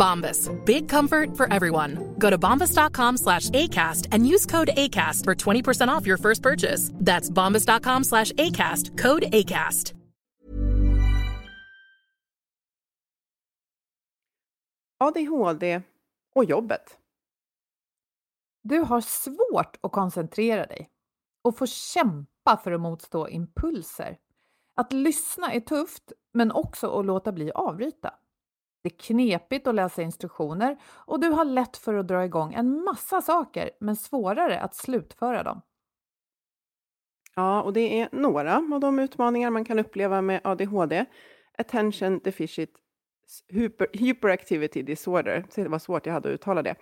Bombas. Big comfort for everyone. Go to bombas.com slash ACAST and use code ACAST for 20% off your first purchase. That's bombas.com slash ACAST. Code ACAST. ADHD och jobbet. Du har svårt att koncentrera dig och får kämpa för att motstå impulser. Att lyssna är tufft, men också att låta bli avbryta. Det är knepigt att läsa instruktioner och du har lätt för att dra igång en massa saker, men svårare att slutföra dem. Ja, och det är några av de utmaningar man kan uppleva med ADHD. Attention Deficit Hyper, Hyperactivity Disorder. Det var svårt jag hade att uttala det.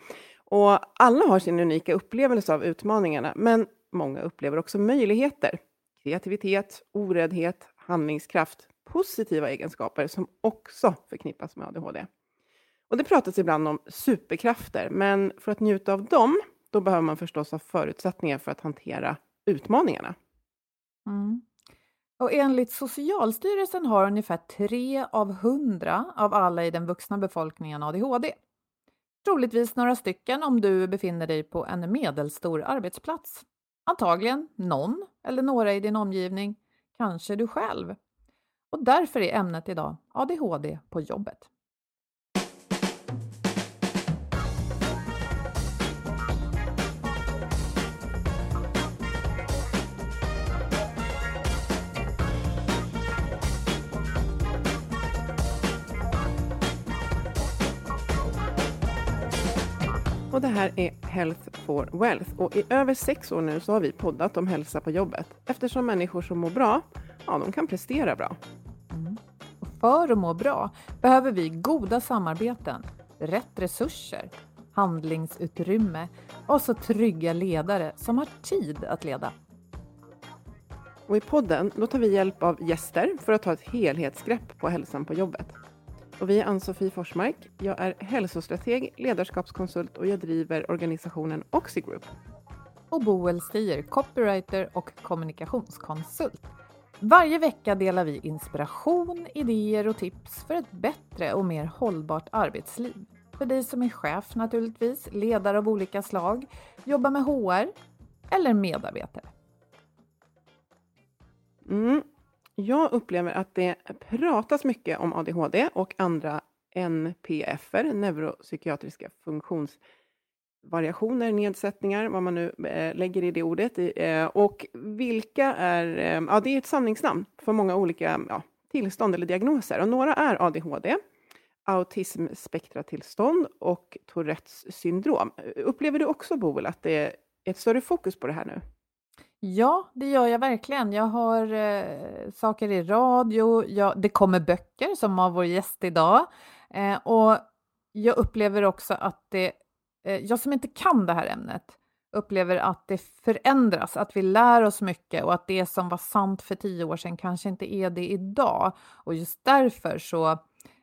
Och alla har sin unika upplevelse av utmaningarna, men många upplever också möjligheter. Kreativitet, oräddhet, handlingskraft, positiva egenskaper som också förknippas med ADHD. Och det pratas ibland om superkrafter, men för att njuta av dem, då behöver man förstås ha förutsättningar för att hantera utmaningarna. Mm. Och enligt Socialstyrelsen har ungefär tre av hundra av alla i den vuxna befolkningen ADHD. Troligtvis några stycken om du befinner dig på en medelstor arbetsplats. Antagligen någon eller några i din omgivning, kanske du själv. Och därför är ämnet idag ADHD på jobbet. Och det här är Health for Wealth och i över sex år nu så har vi poddat om hälsa på jobbet eftersom människor som mår bra, ja, de kan prestera bra. Mm. Och för att må bra behöver vi goda samarbeten, rätt resurser, handlingsutrymme och så trygga ledare som har tid att leda. Och i podden då tar vi hjälp av gäster för att ta ett helhetsgrepp på hälsan på jobbet. Och vi är Ann-Sofie Forsmark. Jag är hälsostrateg, ledarskapskonsult och jag driver organisationen Oxigroup. Och Boel Stier, copywriter och kommunikationskonsult. Varje vecka delar vi inspiration, idéer och tips för ett bättre och mer hållbart arbetsliv. För dig som är chef naturligtvis, ledare av olika slag, jobbar med HR eller medarbetare. Mm. Jag upplever att det pratas mycket om ADHD och andra NPFer, neuropsykiatriska variationer, nedsättningar, vad man nu eh, lägger i det ordet. Eh, och vilka är, eh, ja det är ett samlingsnamn för många olika ja, tillstånd eller diagnoser. Och några är ADHD, autismspektratillstånd och Tourettes syndrom. Upplever du också, Boel, att det är ett större fokus på det här nu? Ja, det gör jag verkligen. Jag har eh, saker i radio, jag, det kommer böcker som av vår gäst idag. Eh, och jag upplever också att det, Eh, jag som inte kan det här ämnet, upplever att det förändras, att vi lär oss mycket och att det som var sant för tio år sedan kanske inte är det idag. Och just därför så,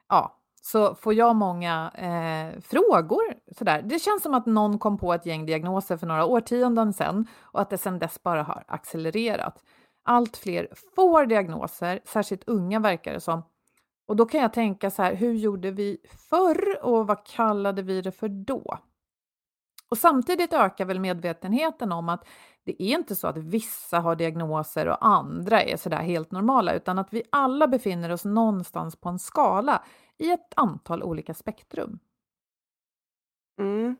ja, så får jag många eh, frågor. Sådär. Det känns som att någon kom på ett gäng diagnoser för några årtionden sedan och att det sedan dess bara har accelererat. Allt fler får diagnoser, särskilt unga verkar det som. Och då kan jag tänka så här, hur gjorde vi förr och vad kallade vi det för då? Och samtidigt ökar väl medvetenheten om att det är inte så att vissa har diagnoser och andra är sådär helt normala, utan att vi alla befinner oss någonstans på en skala i ett antal olika spektrum. Mm.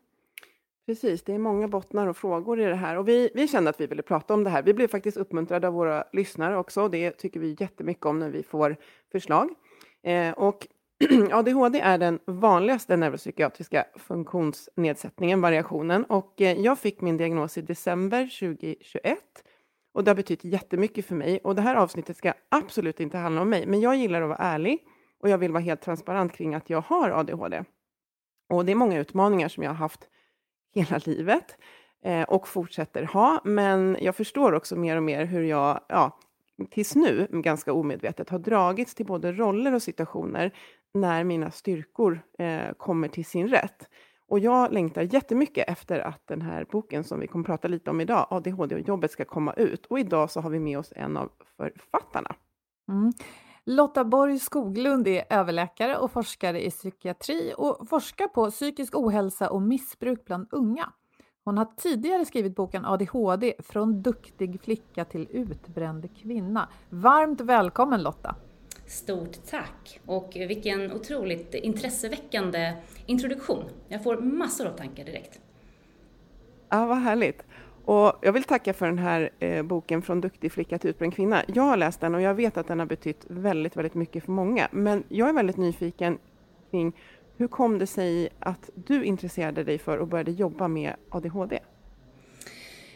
Precis, det är många bottnar och frågor i det här. Och vi, vi kände att vi ville prata om det här. Vi blev faktiskt uppmuntrade av våra lyssnare också. Det tycker vi jättemycket om när vi får förslag. Eh, och ADHD är den vanligaste neuropsykiatriska funktionsnedsättningen, variationen. Och eh, jag fick min diagnos i december 2021. Och det har betytt jättemycket för mig. Och det här avsnittet ska absolut inte handla om mig, men jag gillar att vara ärlig och jag vill vara helt transparent kring att jag har ADHD. Och det är många utmaningar som jag har haft hela livet eh, och fortsätter ha. Men jag förstår också mer och mer hur jag, ja, tills nu, ganska omedvetet, har dragits till både roller och situationer när mina styrkor eh, kommer till sin rätt. Och jag längtar jättemycket efter att den här boken som vi kommer prata lite om idag, ADHD och jobbet, ska komma ut. Och idag så har vi med oss en av författarna. Mm. Lotta Borg Skoglund är överläkare och forskare i psykiatri och forskar på psykisk ohälsa och missbruk bland unga. Hon har tidigare skrivit boken ADHD, från duktig flicka till utbränd kvinna. Varmt välkommen Lotta! Stort tack! Och vilken otroligt intresseväckande introduktion. Jag får massor av tankar direkt. Ja, vad härligt. Och jag vill tacka för den här eh, boken Från duktig flicka till utbränd kvinna. Jag har läst den och jag vet att den har betytt väldigt, väldigt mycket för många. Men jag är väldigt nyfiken kring hur kom det sig att du intresserade dig för och började jobba med ADHD?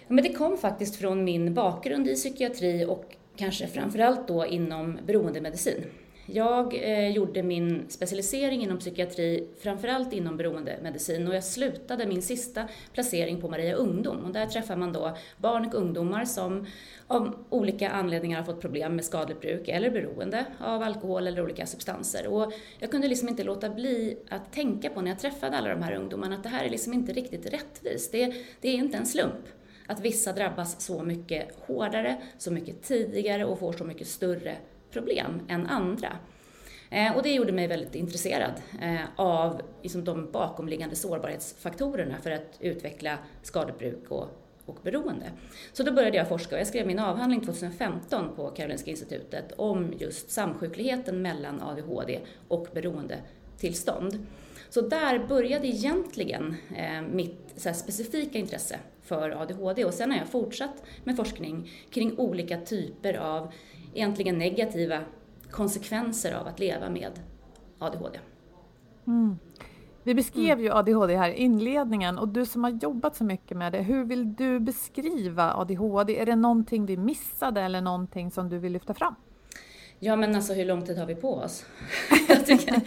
Men det kom faktiskt från min bakgrund i psykiatri och kanske framförallt då inom beroendemedicin. Jag eh, gjorde min specialisering inom psykiatri framförallt inom beroendemedicin och jag slutade min sista placering på Maria Ungdom och där träffar man då barn och ungdomar som av olika anledningar har fått problem med skadligt bruk eller beroende av alkohol eller olika substanser. Och jag kunde liksom inte låta bli att tänka på när jag träffade alla de här ungdomarna att det här är liksom inte riktigt rättvist. Det, det är inte en slump att vissa drabbas så mycket hårdare, så mycket tidigare och får så mycket större problem än andra. Eh, och det gjorde mig väldigt intresserad eh, av liksom de bakomliggande sårbarhetsfaktorerna för att utveckla skadebruk och, och beroende. Så då började jag forska och jag skrev min avhandling 2015 på Karolinska institutet om just samsjukligheten mellan ADHD och beroendetillstånd. Så där började egentligen eh, mitt så specifika intresse för ADHD och sen har jag fortsatt med forskning kring olika typer av egentligen negativa konsekvenser av att leva med ADHD. Mm. Vi beskrev mm. ju ADHD här i inledningen och du som har jobbat så mycket med det, hur vill du beskriva ADHD? Är det någonting vi missade eller någonting som du vill lyfta fram? Ja men alltså hur lång tid har vi på oss? jag tycker,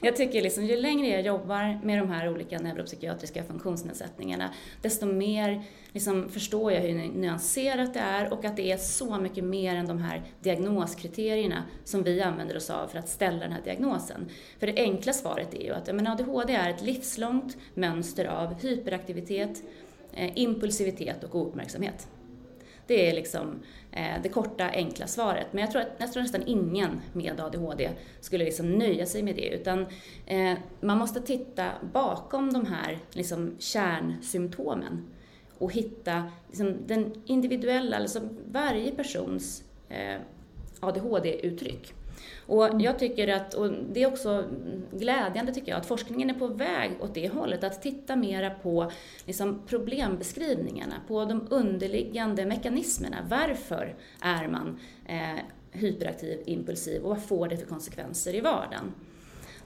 jag tycker liksom, ju längre jag jobbar med de här olika neuropsykiatriska funktionsnedsättningarna, desto mer liksom, förstår jag hur nyanserat det är och att det är så mycket mer än de här diagnoskriterierna som vi använder oss av för att ställa den här diagnosen. För det enkla svaret är ju att men ADHD är ett livslångt mönster av hyperaktivitet, eh, impulsivitet och ouppmärksamhet. Det är liksom eh, det korta, enkla svaret. Men jag tror, att, jag tror nästan ingen med ADHD skulle liksom nöja sig med det, utan eh, man måste titta bakom de här liksom, kärnsymptomen och hitta liksom, den individuella, alltså varje persons eh, ADHD-uttryck. Och mm. jag tycker att, och det är också glädjande tycker jag, att forskningen är på väg åt det hållet, att titta mera på liksom problembeskrivningarna, på de underliggande mekanismerna. Varför är man eh, hyperaktiv, impulsiv och vad får det för konsekvenser i vardagen?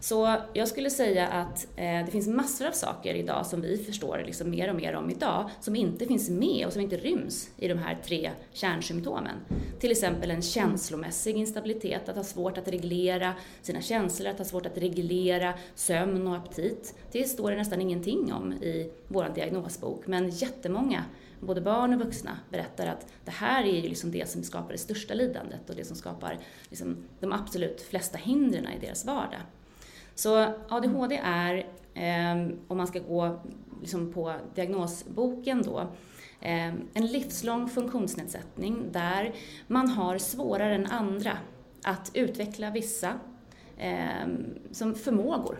Så jag skulle säga att eh, det finns massor av saker idag som vi förstår liksom mer och mer om idag som inte finns med och som inte ryms i de här tre kärnsymptomen. Till exempel en känslomässig instabilitet, att ha svårt att reglera sina känslor, att ha svårt att reglera sömn och aptit. Det står det nästan ingenting om i vår diagnosbok, men jättemånga både barn och vuxna berättar att det här är ju liksom det som skapar det största lidandet och det som skapar liksom de absolut flesta hindren i deras vardag. Så ADHD är, ehm, om man ska gå liksom på diagnosboken då, ehm, en livslång funktionsnedsättning där man har svårare än andra att utveckla vissa ehm, som förmågor.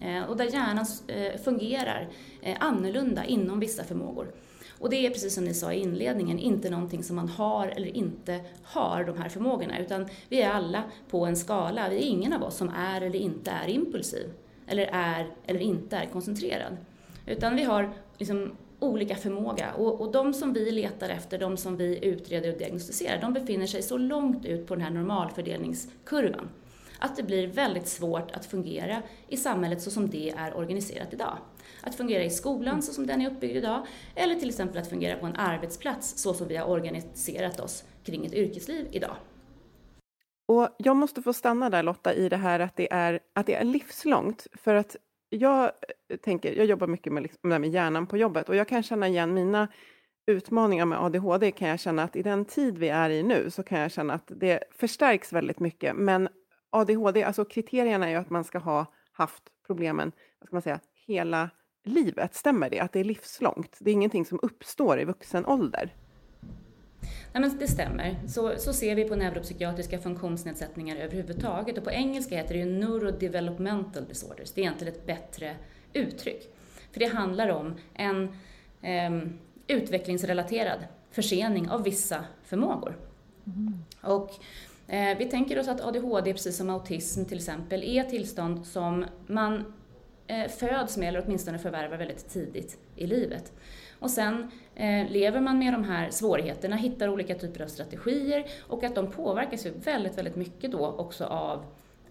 Eh, och där hjärnan eh, fungerar eh, annorlunda inom vissa förmågor. Och det är precis som ni sa i inledningen, inte någonting som man har eller inte har, de här förmågorna, utan vi är alla på en skala. Vi är ingen av oss som är eller inte är impulsiv, eller är eller inte är koncentrerad. Utan vi har liksom olika förmåga och, och de som vi letar efter, de som vi utreder och diagnostiserar, de befinner sig så långt ut på den här normalfördelningskurvan att det blir väldigt svårt att fungera i samhället så som det är organiserat idag. Att fungera i skolan så som den är uppbyggd idag, eller till exempel att fungera på en arbetsplats så som vi har organiserat oss kring ett yrkesliv idag. Och jag måste få stanna där Lotta i det här att det är, att det är livslångt. För att jag eh, tänker, jag jobbar mycket med, liksom, med hjärnan på jobbet och jag kan känna igen mina utmaningar med ADHD kan jag känna att i den tid vi är i nu så kan jag känna att det förstärks väldigt mycket. Men ADHD, alltså kriterierna är ju att man ska ha haft problemen, vad ska man säga, hela livet. Stämmer det? Att det är livslångt? Det är ingenting som uppstår i vuxen ålder? Nej, men det stämmer. Så, så ser vi på neuropsykiatriska funktionsnedsättningar överhuvudtaget. Och på engelska heter det ju neurodevelopmental disorders. Det är egentligen ett bättre uttryck. För det handlar om en eh, utvecklingsrelaterad försening av vissa förmågor. Mm. Och Eh, vi tänker oss att ADHD, precis som autism till exempel, är tillstånd som man eh, föds med eller åtminstone förvärvar väldigt tidigt i livet. Och sen eh, lever man med de här svårigheterna, hittar olika typer av strategier och att de påverkas ju väldigt, väldigt mycket då också av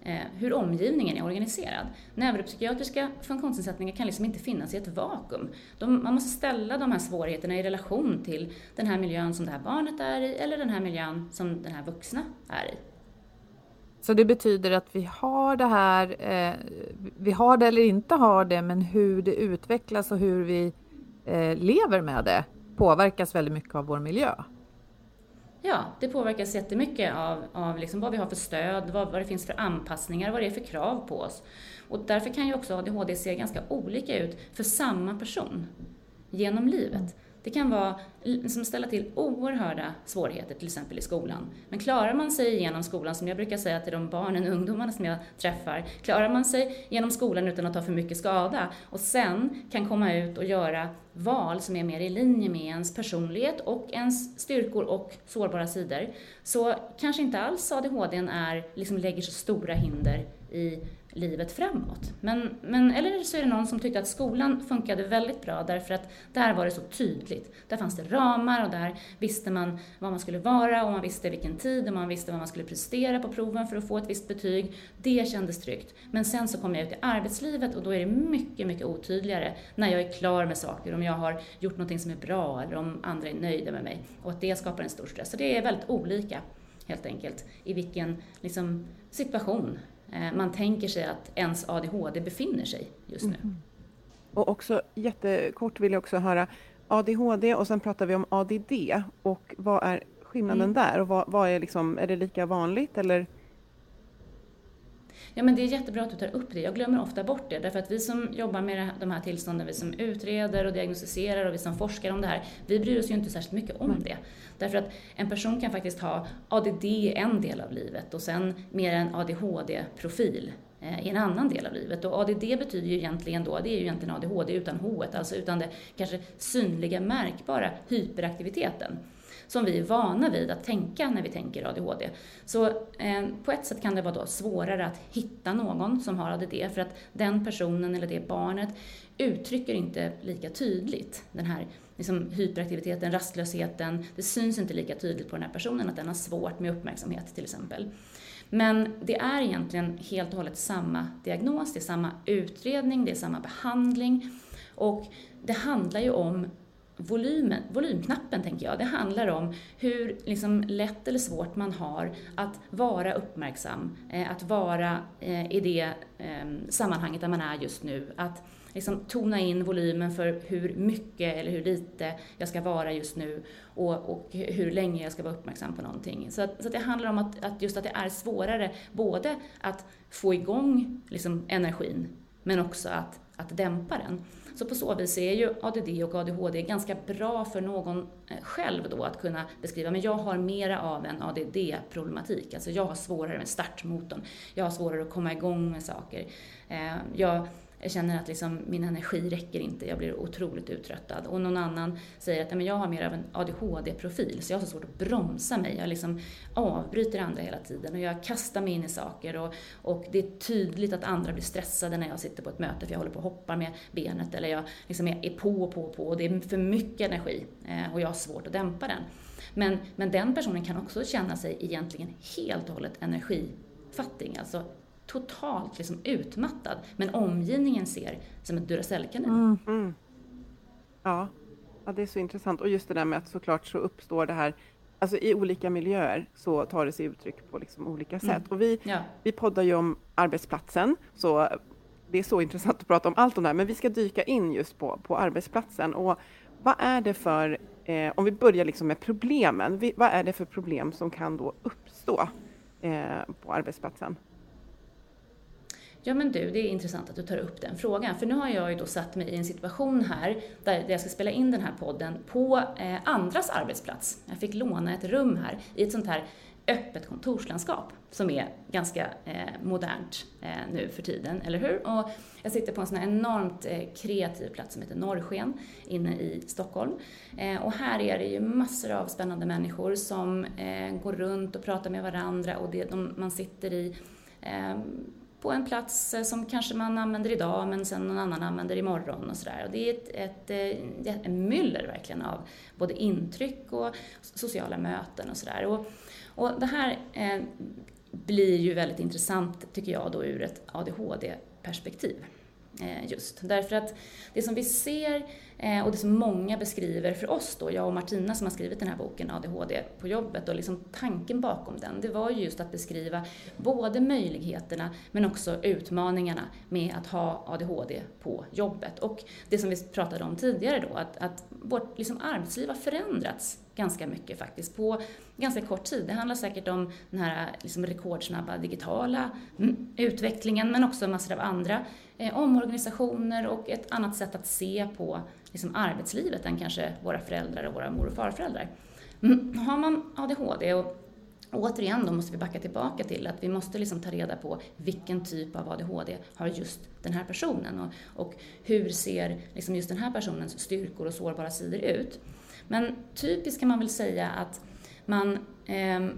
Eh, hur omgivningen är organiserad. Neuropsykiatriska funktionsnedsättningar kan liksom inte finnas i ett vakuum. De, man måste ställa de här svårigheterna i relation till den här miljön som det här barnet är i eller den här miljön som den här vuxna är i. Så det betyder att vi har det här, eh, vi har det eller inte har det, men hur det utvecklas och hur vi eh, lever med det påverkas väldigt mycket av vår miljö. Ja, det påverkas jättemycket av, av liksom vad vi har för stöd, vad, vad det finns för anpassningar, vad det är för krav på oss. Och därför kan ju också ADHD se ganska olika ut för samma person genom livet. Det kan vara, liksom ställa till oerhörda svårigheter, till exempel i skolan. Men klarar man sig genom skolan, som jag brukar säga till de barnen och ungdomarna som jag träffar, klarar man sig genom skolan utan att ta för mycket skada och sen kan komma ut och göra val som är mer i linje med ens personlighet och ens styrkor och sårbara sidor, så kanske inte alls ADHD är, liksom lägger så stora hinder i livet framåt. Men, men, eller så är det någon som tyckte att skolan funkade väldigt bra därför att där var det så tydligt. Där fanns det ramar och där visste man vad man skulle vara och man visste vilken tid och man visste vad man skulle prestera på proven för att få ett visst betyg. Det kändes tryggt. Men sen så kom jag ut i arbetslivet och då är det mycket, mycket otydligare när jag är klar med saker, om jag har gjort någonting som är bra eller om andra är nöjda med mig. Och att det skapar en stor stress. Så det är väldigt olika helt enkelt i vilken liksom, situation man tänker sig att ens ADHD befinner sig just nu. Mm. Och också jättekort vill jag också höra ADHD och sen pratar vi om ADD och vad är skillnaden mm. där och vad, vad, är liksom, är det lika vanligt eller? Ja, men det är jättebra att du tar upp det. Jag glömmer ofta bort det, därför att vi som jobbar med de här tillstånden, vi som utreder och diagnostiserar och vi som forskar om det här, vi bryr oss ju inte särskilt mycket om det. Därför att en person kan faktiskt ha ADD en del av livet och sen mer en ADHD-profil eh, i en annan del av livet. Och ADD betyder ju egentligen då, det är ju egentligen ADHD utan H, alltså utan det kanske synliga, märkbara hyperaktiviteten som vi är vana vid att tänka när vi tänker ADHD. Så eh, på ett sätt kan det vara då svårare att hitta någon som har ADD för att den personen eller det barnet uttrycker inte lika tydligt den här liksom, hyperaktiviteten, rastlösheten. Det syns inte lika tydligt på den här personen att den har svårt med uppmärksamhet till exempel. Men det är egentligen helt och hållet samma diagnos, det är samma utredning, det är samma behandling och det handlar ju om volymen, volymknappen, tänker jag. Det handlar om hur liksom, lätt eller svårt man har att vara uppmärksam, eh, att vara eh, i det eh, sammanhanget där man är just nu. Att liksom, tona in volymen för hur mycket eller hur lite jag ska vara just nu och, och hur länge jag ska vara uppmärksam på någonting. Så, att, så att det handlar om att, att, just att det är svårare både att få igång liksom, energin men också att, att dämpa den. Så på så vis är ju ADD och ADHD ganska bra för någon eh, själv då att kunna beskriva, men jag har mera av en ADD-problematik. Alltså jag har svårare med startmotorn, jag har svårare att komma igång med saker. Eh, jag jag känner att liksom min energi räcker inte, jag blir otroligt uttröttad. Och någon annan säger att jag har mer av en ADHD-profil, så jag har så svårt att bromsa mig. Jag liksom avbryter andra hela tiden och jag kastar mig in i saker. Och, och det är tydligt att andra blir stressade när jag sitter på ett möte, för jag håller på att hoppa med benet, eller jag liksom är på och på och på. Och det är för mycket energi eh, och jag har svårt att dämpa den. Men, men den personen kan också känna sig egentligen helt och hållet energifattig, alltså totalt liksom utmattad, men omgivningen ser som ett Duracellkanin. Mm. Mm. Ja. ja, det är så intressant. Och just det där med att såklart så uppstår det här Alltså i olika miljöer så tar det sig uttryck på liksom olika mm. sätt. Mm. Och vi, ja. vi poddar ju om arbetsplatsen, så det är så intressant att prata om allt om det här, men vi ska dyka in just på, på arbetsplatsen. Och vad är det för, eh, om vi börjar liksom med problemen, vi, vad är det för problem som kan då uppstå eh, på arbetsplatsen? Ja men du, det är intressant att du tar upp den frågan. För nu har jag ju då satt mig i en situation här där jag ska spela in den här podden på eh, andras arbetsplats. Jag fick låna ett rum här i ett sånt här öppet kontorslandskap som är ganska eh, modernt eh, nu för tiden, eller hur? Och jag sitter på en sån här enormt eh, kreativ plats som heter Norrsken inne i Stockholm. Eh, och här är det ju massor av spännande människor som eh, går runt och pratar med varandra och det, de, man sitter i på en plats eh, som kanske man använder idag men sen någon annan använder imorgon och sådär. Och det är ett, ett, eh, ett, ett myller verkligen av både intryck och sociala möten och sådär. Och, och det här eh, blir ju väldigt intressant tycker jag då ur ett ADHD-perspektiv. Eh, just därför att det som vi ser Eh, och det som många beskriver för oss då, jag och Martina som har skrivit den här boken ADHD på jobbet och liksom tanken bakom den, det var ju just att beskriva både möjligheterna men också utmaningarna med att ha ADHD på jobbet. Och det som vi pratade om tidigare då, att, att vårt liksom arbetsliv har förändrats ganska mycket faktiskt på ganska kort tid. Det handlar säkert om den här liksom rekordsnabba digitala mm, utvecklingen men också massor av andra eh, omorganisationer och ett annat sätt att se på liksom arbetslivet än kanske våra föräldrar och våra mor och farföräldrar. Mm, har man ADHD och Återigen då måste vi backa tillbaka till att vi måste liksom ta reda på vilken typ av ADHD har just den här personen och, och hur ser liksom just den här personens styrkor och sårbara sidor ut. Men typiskt kan man väl säga att man eh,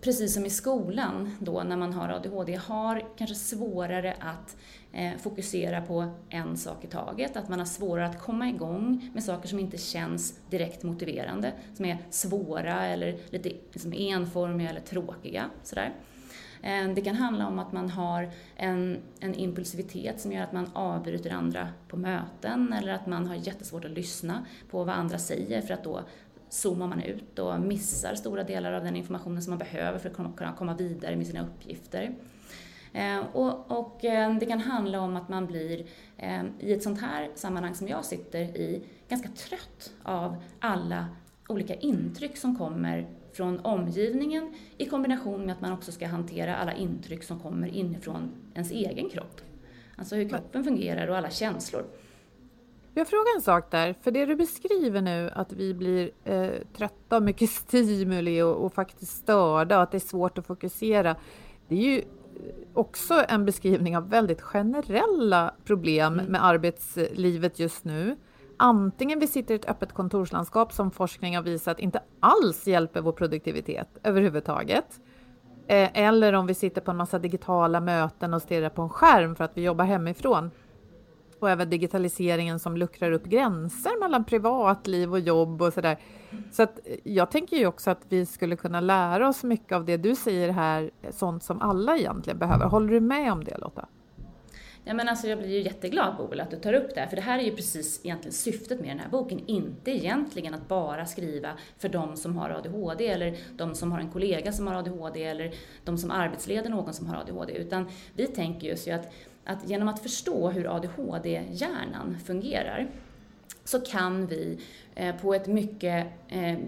precis som i skolan då när man har ADHD har kanske svårare att eh, fokusera på en sak i taget, att man har svårare att komma igång med saker som inte känns direkt motiverande, som är svåra eller lite liksom enformiga eller tråkiga. Sådär. Eh, det kan handla om att man har en, en impulsivitet som gör att man avbryter andra på möten eller att man har jättesvårt att lyssna på vad andra säger för att då zoomar man ut och missar stora delar av den informationen som man behöver för att kunna komma vidare med sina uppgifter. Eh, och, och, eh, det kan handla om att man blir, eh, i ett sånt här sammanhang som jag sitter i, ganska trött av alla olika intryck som kommer från omgivningen i kombination med att man också ska hantera alla intryck som kommer inifrån ens egen kropp. Alltså hur kroppen fungerar och alla känslor. Jag frågar en sak där, för det du beskriver nu att vi blir eh, trötta av mycket stimuli och, och, faktiskt störda och att det är svårt att fokusera. Det är ju också en beskrivning av väldigt generella problem mm. med arbetslivet just nu. Antingen vi sitter i ett öppet kontorslandskap som forskning har visat inte alls hjälper vår produktivitet överhuvudtaget. Eh, eller om vi sitter på en massa digitala möten och stirrar på en skärm för att vi jobbar hemifrån och även digitaliseringen som luckrar upp gränser mellan privatliv och jobb och sådär. Så att jag tänker ju också att vi skulle kunna lära oss mycket av det du säger här, sånt som alla egentligen behöver. Håller du med om det Lotta? Ja, men alltså jag blir ju jätteglad Boel att du tar upp det här, för det här är ju precis egentligen syftet med den här boken. Inte egentligen att bara skriva för de som har ADHD eller de som har en kollega som har ADHD eller de som arbetsleder någon som har ADHD, utan vi tänker just ju att att genom att förstå hur ADHD-hjärnan fungerar så kan vi eh, på ett mycket eh,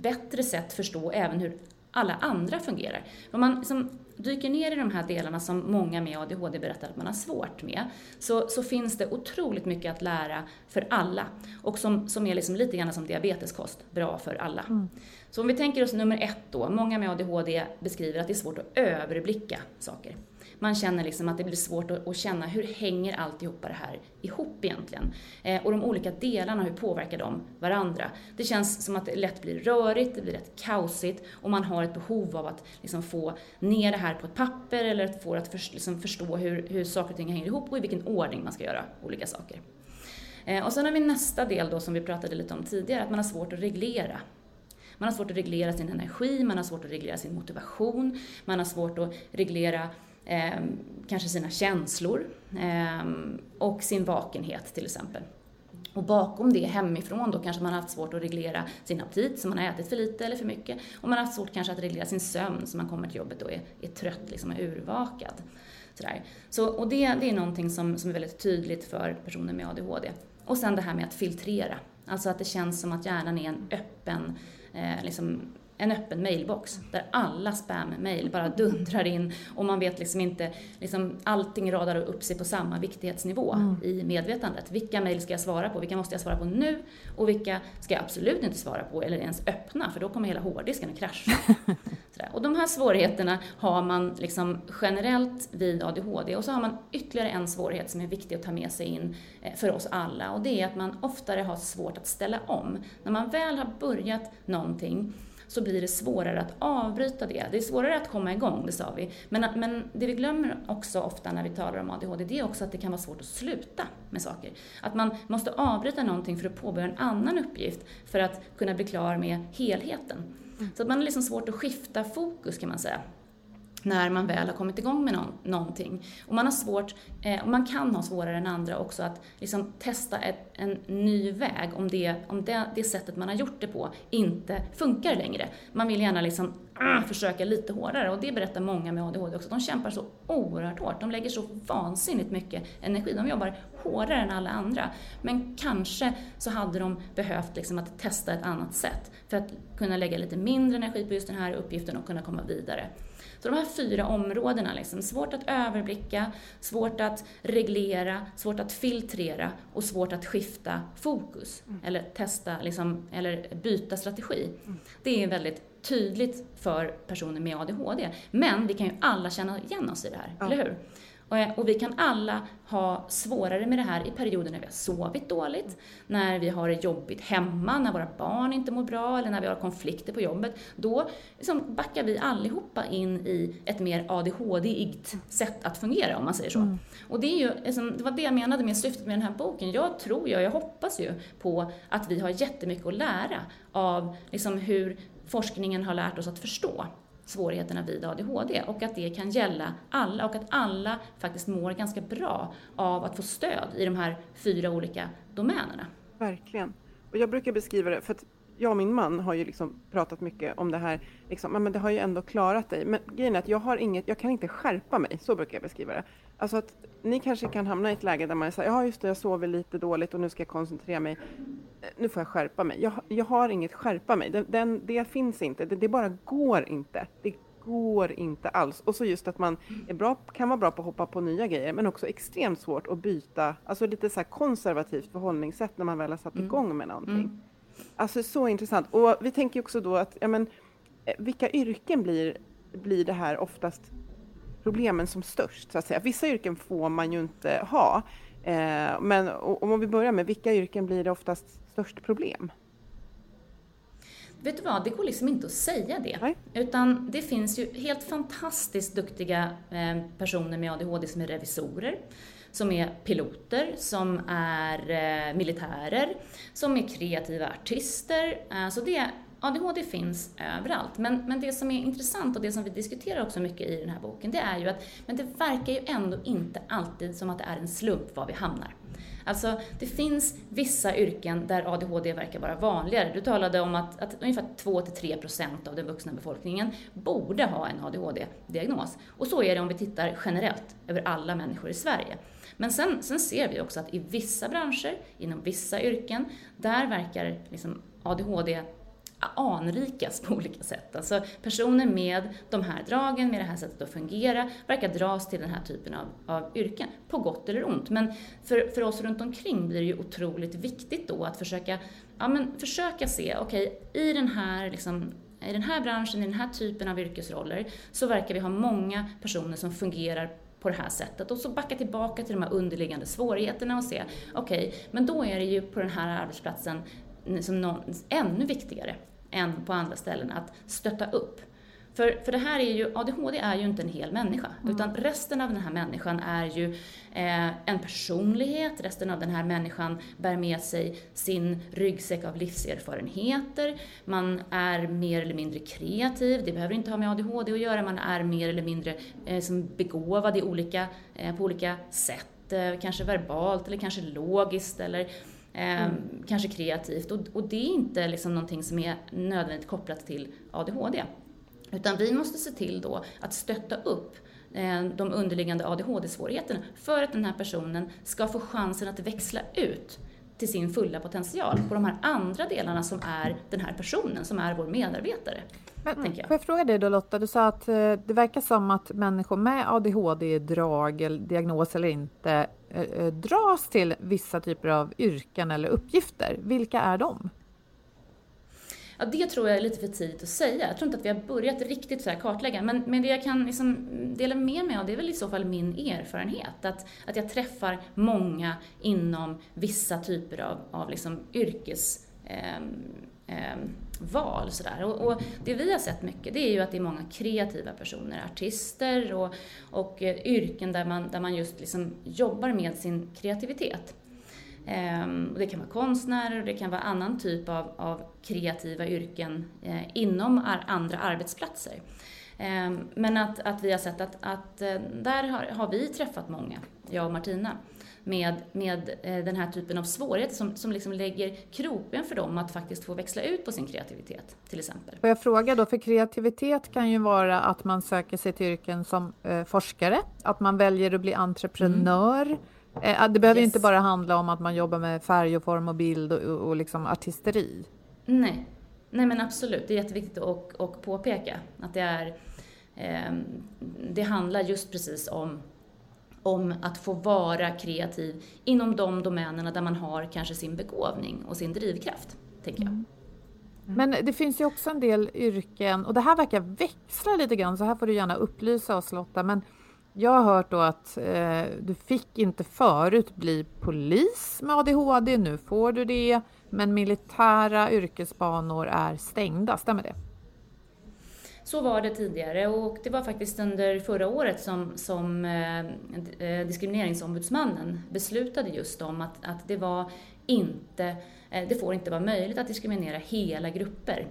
bättre sätt förstå även hur alla andra fungerar. Om man liksom dyker ner i de här delarna som många med ADHD berättar att man har svårt med, så, så finns det otroligt mycket att lära för alla. Och som, som är liksom lite grann som diabeteskost, bra för alla. Mm. Så om vi tänker oss nummer ett då, många med ADHD beskriver att det är svårt att överblicka saker. Man känner liksom att det blir svårt att, att känna hur hänger alltihopa det här ihop egentligen? Eh, och de olika delarna, hur påverkar de varandra? Det känns som att det lätt blir rörigt, det blir rätt kaosigt och man har ett behov av att liksom få ner det här på ett papper eller att få att för, liksom förstå hur, hur saker och ting hänger ihop och i vilken ordning man ska göra olika saker. Eh, och sen har vi nästa del då som vi pratade lite om tidigare, att man har svårt att reglera man har svårt att reglera sin energi, man har svårt att reglera sin motivation, man har svårt att reglera eh, kanske sina känslor eh, och sin vakenhet till exempel. Och bakom det hemifrån då kanske man har haft svårt att reglera sin aptit, så man har ätit för lite eller för mycket. Och man har haft svårt kanske att reglera sin sömn, så man kommer till jobbet och är, är trött liksom, är urvakad. Sådär. Så, och det, det är någonting som, som är väldigt tydligt för personer med ADHD. Och sen det här med att filtrera. Alltså att det känns som att hjärnan är en öppen eh, liksom, en öppen mailbox där alla spam-mail bara dundrar in och man vet liksom inte, liksom allting radar upp sig på samma viktighetsnivå mm. i medvetandet. Vilka mail ska jag svara på? Vilka måste jag svara på nu? Och vilka ska jag absolut inte svara på eller ens öppna för då kommer hela hårddisken att krascha. och de här svårigheterna har man liksom generellt vid ADHD och så har man ytterligare en svårighet som är viktig att ta med sig in eh, för oss alla och det är att man oftare har svårt att ställa om. När man väl har börjat någonting så blir det svårare att avbryta det. Det är svårare att komma igång, det sa vi. Men, men det vi glömmer också ofta när vi talar om ADHD, det är också att det kan vara svårt att sluta med saker. Att man måste avbryta någonting för att påbörja en annan uppgift för att kunna bli klar med helheten. Så att man har liksom svårt att skifta fokus kan man säga när man väl har kommit igång med någon, någonting. Och man har svårt, eh, och man kan ha svårare än andra också att liksom testa ett, en ny väg om, det, om det, det sättet man har gjort det på inte funkar längre. Man vill gärna liksom äh, försöka lite hårdare och det berättar många med ADHD också. De kämpar så oerhört hårt. De lägger så vansinnigt mycket energi. De jobbar hårdare än alla andra. Men kanske så hade de behövt liksom att testa ett annat sätt för att kunna lägga lite mindre energi på just den här uppgiften och kunna komma vidare. Så de här fyra områdena, liksom, svårt att överblicka, svårt att reglera, svårt att filtrera och svårt att skifta fokus mm. eller testa liksom, eller byta strategi. Mm. Det är väldigt tydligt för personer med ADHD. Men vi kan ju alla känna igen oss i det här, ja. eller hur? Och vi kan alla ha svårare med det här i perioder när vi har sovit dåligt, när vi har det jobbigt hemma, när våra barn inte mår bra eller när vi har konflikter på jobbet. Då liksom backar vi allihopa in i ett mer ADHD-igt sätt att fungera, om man säger så. Mm. Och det, är ju, liksom, det var det jag menade med syftet med den här boken. Jag tror, jag, jag hoppas ju på att vi har jättemycket att lära av liksom, hur forskningen har lärt oss att förstå svårigheterna vid ADHD och att det kan gälla alla och att alla faktiskt mår ganska bra av att få stöd i de här fyra olika domänerna. Verkligen. Och jag brukar beskriva det, för att jag och min man har ju liksom pratat mycket om det här, liksom, men det har ju ändå klarat dig. Men grejen är att jag har inget, jag kan inte skärpa mig, så brukar jag beskriva det. Alltså att ni kanske kan hamna i ett läge där man säger, ja just det, jag sover lite dåligt och nu ska jag koncentrera mig. Eh, nu får jag skärpa mig. Jag, jag har inget skärpa mig, det, den, det finns inte, det, det, bara går inte. Det går inte alls. Och så just att man är bra, kan vara bra på att hoppa på nya grejer, men också extremt svårt att byta, alltså lite så konservativt förhållningssätt när man väl har satt mm. igång med någonting. Mm. Alltså så intressant. Och vi tänker också då att, ja men, eh, vilka yrken blir, blir det här oftast problemen som störst, så att säga. Vissa yrken får man ju inte ha. Eh, men om vi börjar med, vilka yrken blir det oftast störst problem? Vet du vad, det går liksom inte att säga det. Nej. Utan det finns ju helt fantastiskt duktiga eh, personer med ADHD som är revisorer, som är piloter, som är eh, militärer, som är kreativa artister. Eh, så det ADHD finns överallt, men, men det som är intressant och det som vi diskuterar också mycket i den här boken, det är ju att men det verkar ju ändå inte alltid som att det är en slump var vi hamnar. Alltså, det finns vissa yrken där ADHD verkar vara vanligare. Du talade om att, att ungefär 2-3% av den vuxna befolkningen borde ha en ADHD-diagnos. Och så är det om vi tittar generellt över alla människor i Sverige. Men sen, sen ser vi också att i vissa branscher, inom vissa yrken, där verkar liksom ADHD anrikas på olika sätt. Alltså personer med de här dragen, med det här sättet att fungera, verkar dras till den här typen av, av yrken, på gott eller ont. Men för, för oss runt omkring blir det ju otroligt viktigt då att försöka, ja, men försöka se, okej, okay, i den här liksom, i den här branschen, i den här typen av yrkesroller, så verkar vi ha många personer som fungerar på det här sättet och så backa tillbaka till de här underliggande svårigheterna och se, okej, okay, men då är det ju på den här arbetsplatsen som någon, ännu viktigare än på andra ställen att stötta upp. För, för det här är ju, ADHD är ju inte en hel människa, mm. utan resten av den här människan är ju eh, en personlighet, resten av den här människan bär med sig sin ryggsäck av livserfarenheter, man är mer eller mindre kreativ, det behöver inte ha med ADHD att göra, man är mer eller mindre eh, som begåvad i olika, eh, på olika sätt, eh, kanske verbalt eller kanske logiskt eller Eh, mm. Kanske kreativt. Och, och, det är inte liksom någonting som är nödvändigt kopplat till ADHD. Utan vi måste se till då att stötta upp eh, de underliggande ADHD-svårigheterna för att den här personen ska få chansen att växla ut till sin fulla potential på de här andra delarna som är den här personen, som är vår medarbetare. Men, tänker jag. Får jag fråga dig då Lotta, du sa att eh, det verkar som att människor med ADHD-drag, eller diagnos eller inte, eh, dras till vissa typer av yrken eller uppgifter. Vilka är de? Ja, det tror jag är lite för tidigt att säga. Jag tror inte att vi har börjat riktigt så här kartlägga. Men, men det jag kan liksom dela med mig av, det är väl i så fall min erfarenhet. Att, att jag träffar många inom vissa typer av, av liksom yrkes... Eh, eh, val. Sådär. Och, och, det vi har sett mycket det är ju att det är många kreativa personer, artister och, och eh, yrken där man, där man just liksom jobbar med sin kreativitet. Ehm, och det kan vara konstnärer och det kan vara annan typ av, av kreativa yrken eh, inom ar andra arbetsplatser. Ehm, men att, att vi har sett att, att eh, där har, har vi träffat många, jag och Martina, med, med eh, den här typen av svårigheter som, som liksom lägger kroppen för dem att faktiskt få växla ut på sin kreativitet, till exempel. Får jag fråga då, för kreativitet kan ju vara att man söker sig till yrken som eh, forskare, att man väljer att bli entreprenör, mm det behöver yes. inte bara handla om att man jobbar med färg och form och bild och, och liksom artisteri. Nej. Nej men absolut, det är jätteviktigt att, att påpeka att det är eh, det handlar just precis om, om att få vara kreativ inom de domänerna där man har kanske sin begåvning och sin drivkraft, tänker jag. Mm. Men det finns ju också en del yrken, och det här verkar växla lite grann, så här får du gärna upplysa oss Lotta, men jag har hört då att eh, du fick inte förut bli polis med ADHD, nu får du det, men militära yrkesbanor är stängda, stämmer det? Så var det tidigare och det var faktiskt under förra året som, som eh, eh Diskrimineringsombudsmannen beslutade just om att, att det var inte, eh, det får inte vara möjligt att diskriminera hela grupper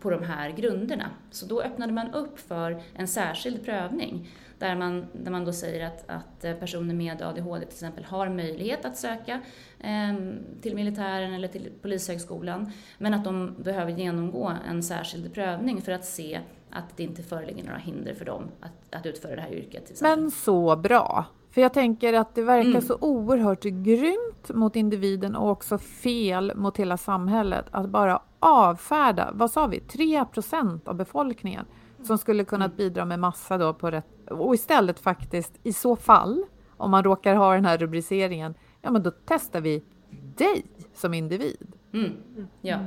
på de här grunderna. Så då öppnade man upp för en särskild prövning där man, där man då säger att, att eh, personer med ADHD till exempel har möjlighet att söka eh, till militären eller till Polishögskolan, men att de behöver genomgå en särskild prövning för att se att det inte föreligger några hinder för dem att, att utföra det här yrket. Men så bra! För jag tänker att det verkar mm. så oerhört grymt mot individen och också fel mot hela samhället att bara avfärda, vad sa vi, 3% av befolkningen som skulle kunnat mm. bidra med massa då på rätt och istället faktiskt i så fall om man råkar ha den här rubriceringen, ja men då testar vi dig som individ. Mm. Ja,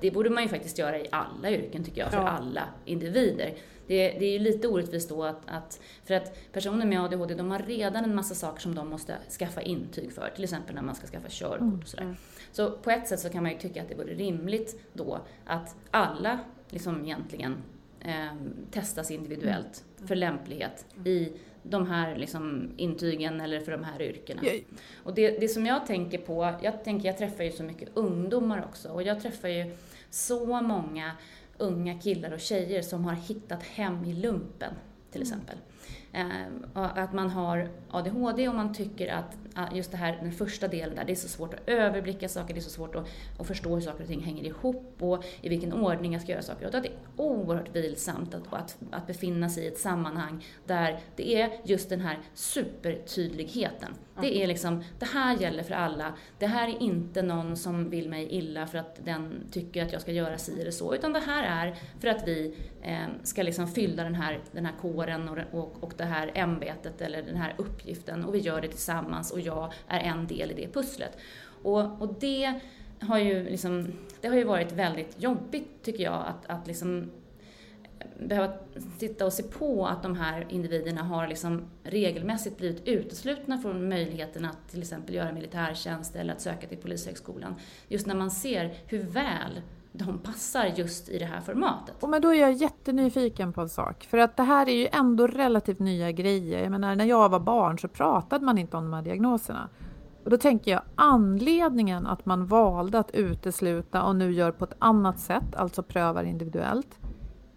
det borde man ju faktiskt göra i alla yrken tycker jag, för ja. alla individer. Det, det, är ju lite orättvist då att, att, för att personer med ADHD, de har redan en massa saker som de måste skaffa intyg för, till exempel när man ska skaffa körkort och sådär. Mm. Så på ett sätt så kan man ju tycka att det vore rimligt då att alla liksom egentligen eh, testas individuellt mm. för lämplighet i de här liksom, intygen eller för de här yrkena. Och det, det som jag tänker på, jag tänker jag träffar ju så mycket ungdomar också och jag träffar ju så många unga killar och tjejer som har hittat hem i lumpen till mm. Ehm, att man har ADHD och man tycker att just det här, den första delen där, det är så svårt att överblicka saker, det är så svårt att, att förstå hur saker och ting hänger ihop och i vilken ordning jag ska göra saker. Och det är oerhört vilsamt att, att, att befinna sig i ett sammanhang där det är just den här supertydligheten. Det är liksom, det här gäller för alla. Det här är inte någon som vill mig illa för att den tycker att jag ska göra si eller så, utan det här är för att vi eh, ska liksom fylla den här, den här kåren och, och, och det här ämbetet eller den här uppgiften och vi gör det tillsammans och jag är en del i det pusslet. Och, och det har ju liksom, det har ju varit väldigt jobbigt tycker jag att, att liksom behöva sitta och se på att de här individerna har liksom regelmässigt blivit uteslutna från möjligheten att till exempel göra militärtjänst eller att söka till Polishögskolan. Just när man ser hur väl de passar just i det här formatet. Och men då är jag jättenyfiken på en sak, för att det här är ju ändå relativt nya grejer. Jag menar, när jag var barn så pratade man inte om de här diagnoserna. Och då tänker jag anledningen att man valde att utesluta och nu gör på ett annat sätt, alltså prövar individuellt.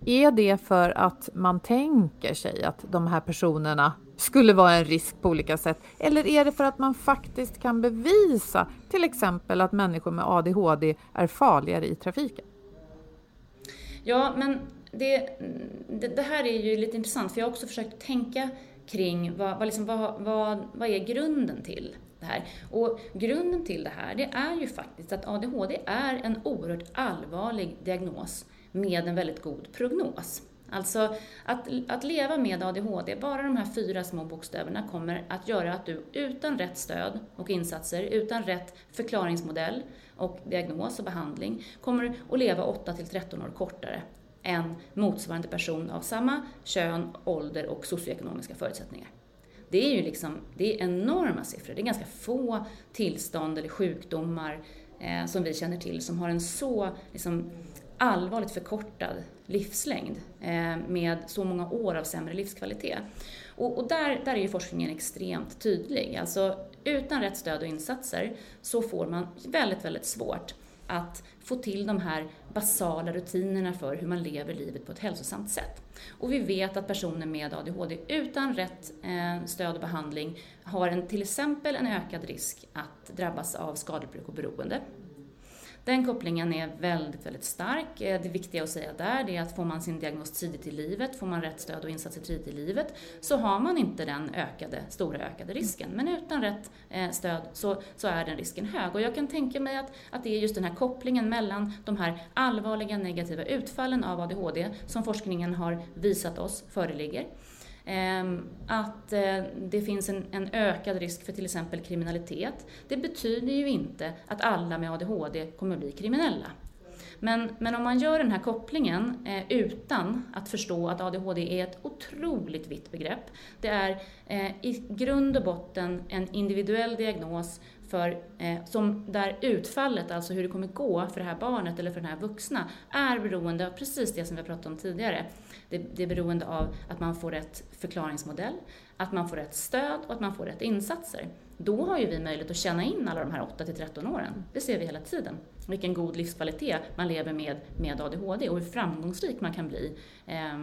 Är det för att man tänker sig att de här personerna skulle vara en risk på olika sätt? Eller är det för att man faktiskt kan bevisa till exempel att människor med ADHD är farligare i trafiken? Ja, men det, det, det här är ju lite intressant för jag har också försökt tänka kring vad, vad, liksom, vad, vad, vad är grunden till det här. Och grunden till det här, det är ju faktiskt att ADHD är en oerhört allvarlig diagnos med en väldigt god prognos. Alltså att, att leva med ADHD, bara de här fyra små bokstäverna kommer att göra att du utan rätt stöd och insatser, utan rätt förklaringsmodell och diagnos och behandling, kommer att leva 8 till 13 år kortare än motsvarande person av samma kön, ålder och socioekonomiska förutsättningar. Det är ju liksom, det är enorma siffror. Det är ganska få tillstånd eller sjukdomar eh, som vi känner till som har en så liksom, allvarligt förkortad livslängd eh, med så många år av sämre livskvalitet. Och, och, där, där är ju forskningen extremt tydlig. Alltså utan rätt stöd och insatser så får man väldigt, väldigt svårt att få till de här basala rutinerna för hur man lever livet på ett hälsosamt sätt. Och vi vet att personer med ADHD utan rätt eh, stöd och behandling har en, till exempel en ökad risk att drabbas av skadebruk och beroende. Den kopplingen är väldigt, väldigt stark. Eh, det viktiga att säga där är att får man sin diagnos tidigt i livet, får man rätt stöd och insatser tidigt i livet, så har man inte den ökade, stora ökade risken. Men utan rätt eh, stöd så, så är den risken hög. Och jag kan tänka mig att, att det är just den här kopplingen mellan de här allvarliga negativa utfallen av ADHD som forskningen har visat oss föreligger Ehm, att eh, det finns en, en, ökad risk för till exempel kriminalitet. Det betyder ju inte att alla med ADHD kommer att bli kriminella. Men, men om man gör den här kopplingen eh, utan att förstå att ADHD är ett otroligt vitt begrepp. Det är eh, i grund och botten en individuell diagnos för, eh, som där utfallet, alltså hur det kommer gå för det här barnet eller för den här vuxna, är beroende av precis det som vi har pratat om tidigare. Det, det är beroende av att man får rätt förklaringsmodell, att man får rätt stöd och att man får rätt insatser. Då har ju vi möjlighet att känna in alla de här 8 till 13 åren. Det ser vi hela tiden. Vilken god livskvalitet man lever med med ADHD och hur framgångsrik man kan bli eh,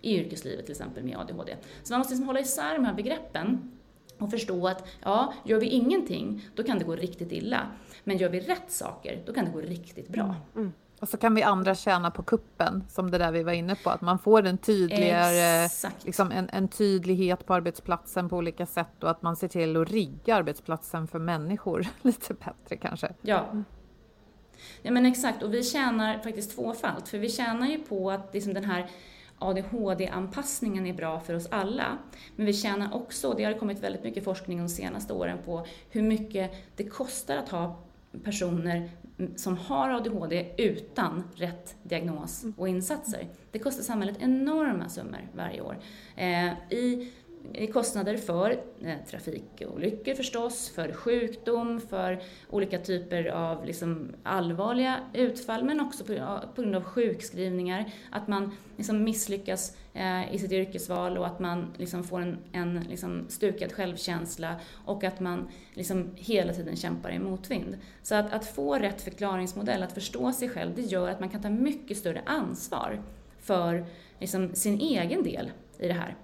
i yrkeslivet till exempel med ADHD. Så man måste liksom hålla isär de här begreppen och förstå att ja, gör vi ingenting, då kan det gå riktigt illa. Men gör vi rätt saker, då kan det gå riktigt bra. Mm. mm. Och så kan vi andra tjäna på kuppen, som det där vi var inne på, att man får en tydligare, liksom en, en, tydlighet på arbetsplatsen på olika sätt och att man ser till att rigga arbetsplatsen för människor lite bättre kanske. Ja. Ja men exakt, och vi tjänar faktiskt tvåfalt, för vi tjänar ju på att liksom den här ADHD-anpassningen är bra för oss alla. Men vi tjänar också, det har kommit väldigt mycket forskning de senaste åren på hur mycket det kostar att ha personer som har ADHD utan rätt diagnos och insatser. Det kostar samhället enorma summor varje år. Eh, I kostnader för eh, trafikolyckor förstås, för sjukdom, för olika typer av liksom allvarliga utfall men också på, på grund av sjukskrivningar, att man liksom misslyckas eh, i sitt yrkesval och att man liksom får en, en liksom stukad självkänsla och att man liksom hela tiden kämpar i motvind. Så att, att få rätt förklaringsmodell, att förstå sig själv, det gör att man kan ta mycket större ansvar för liksom sin egen del i det här.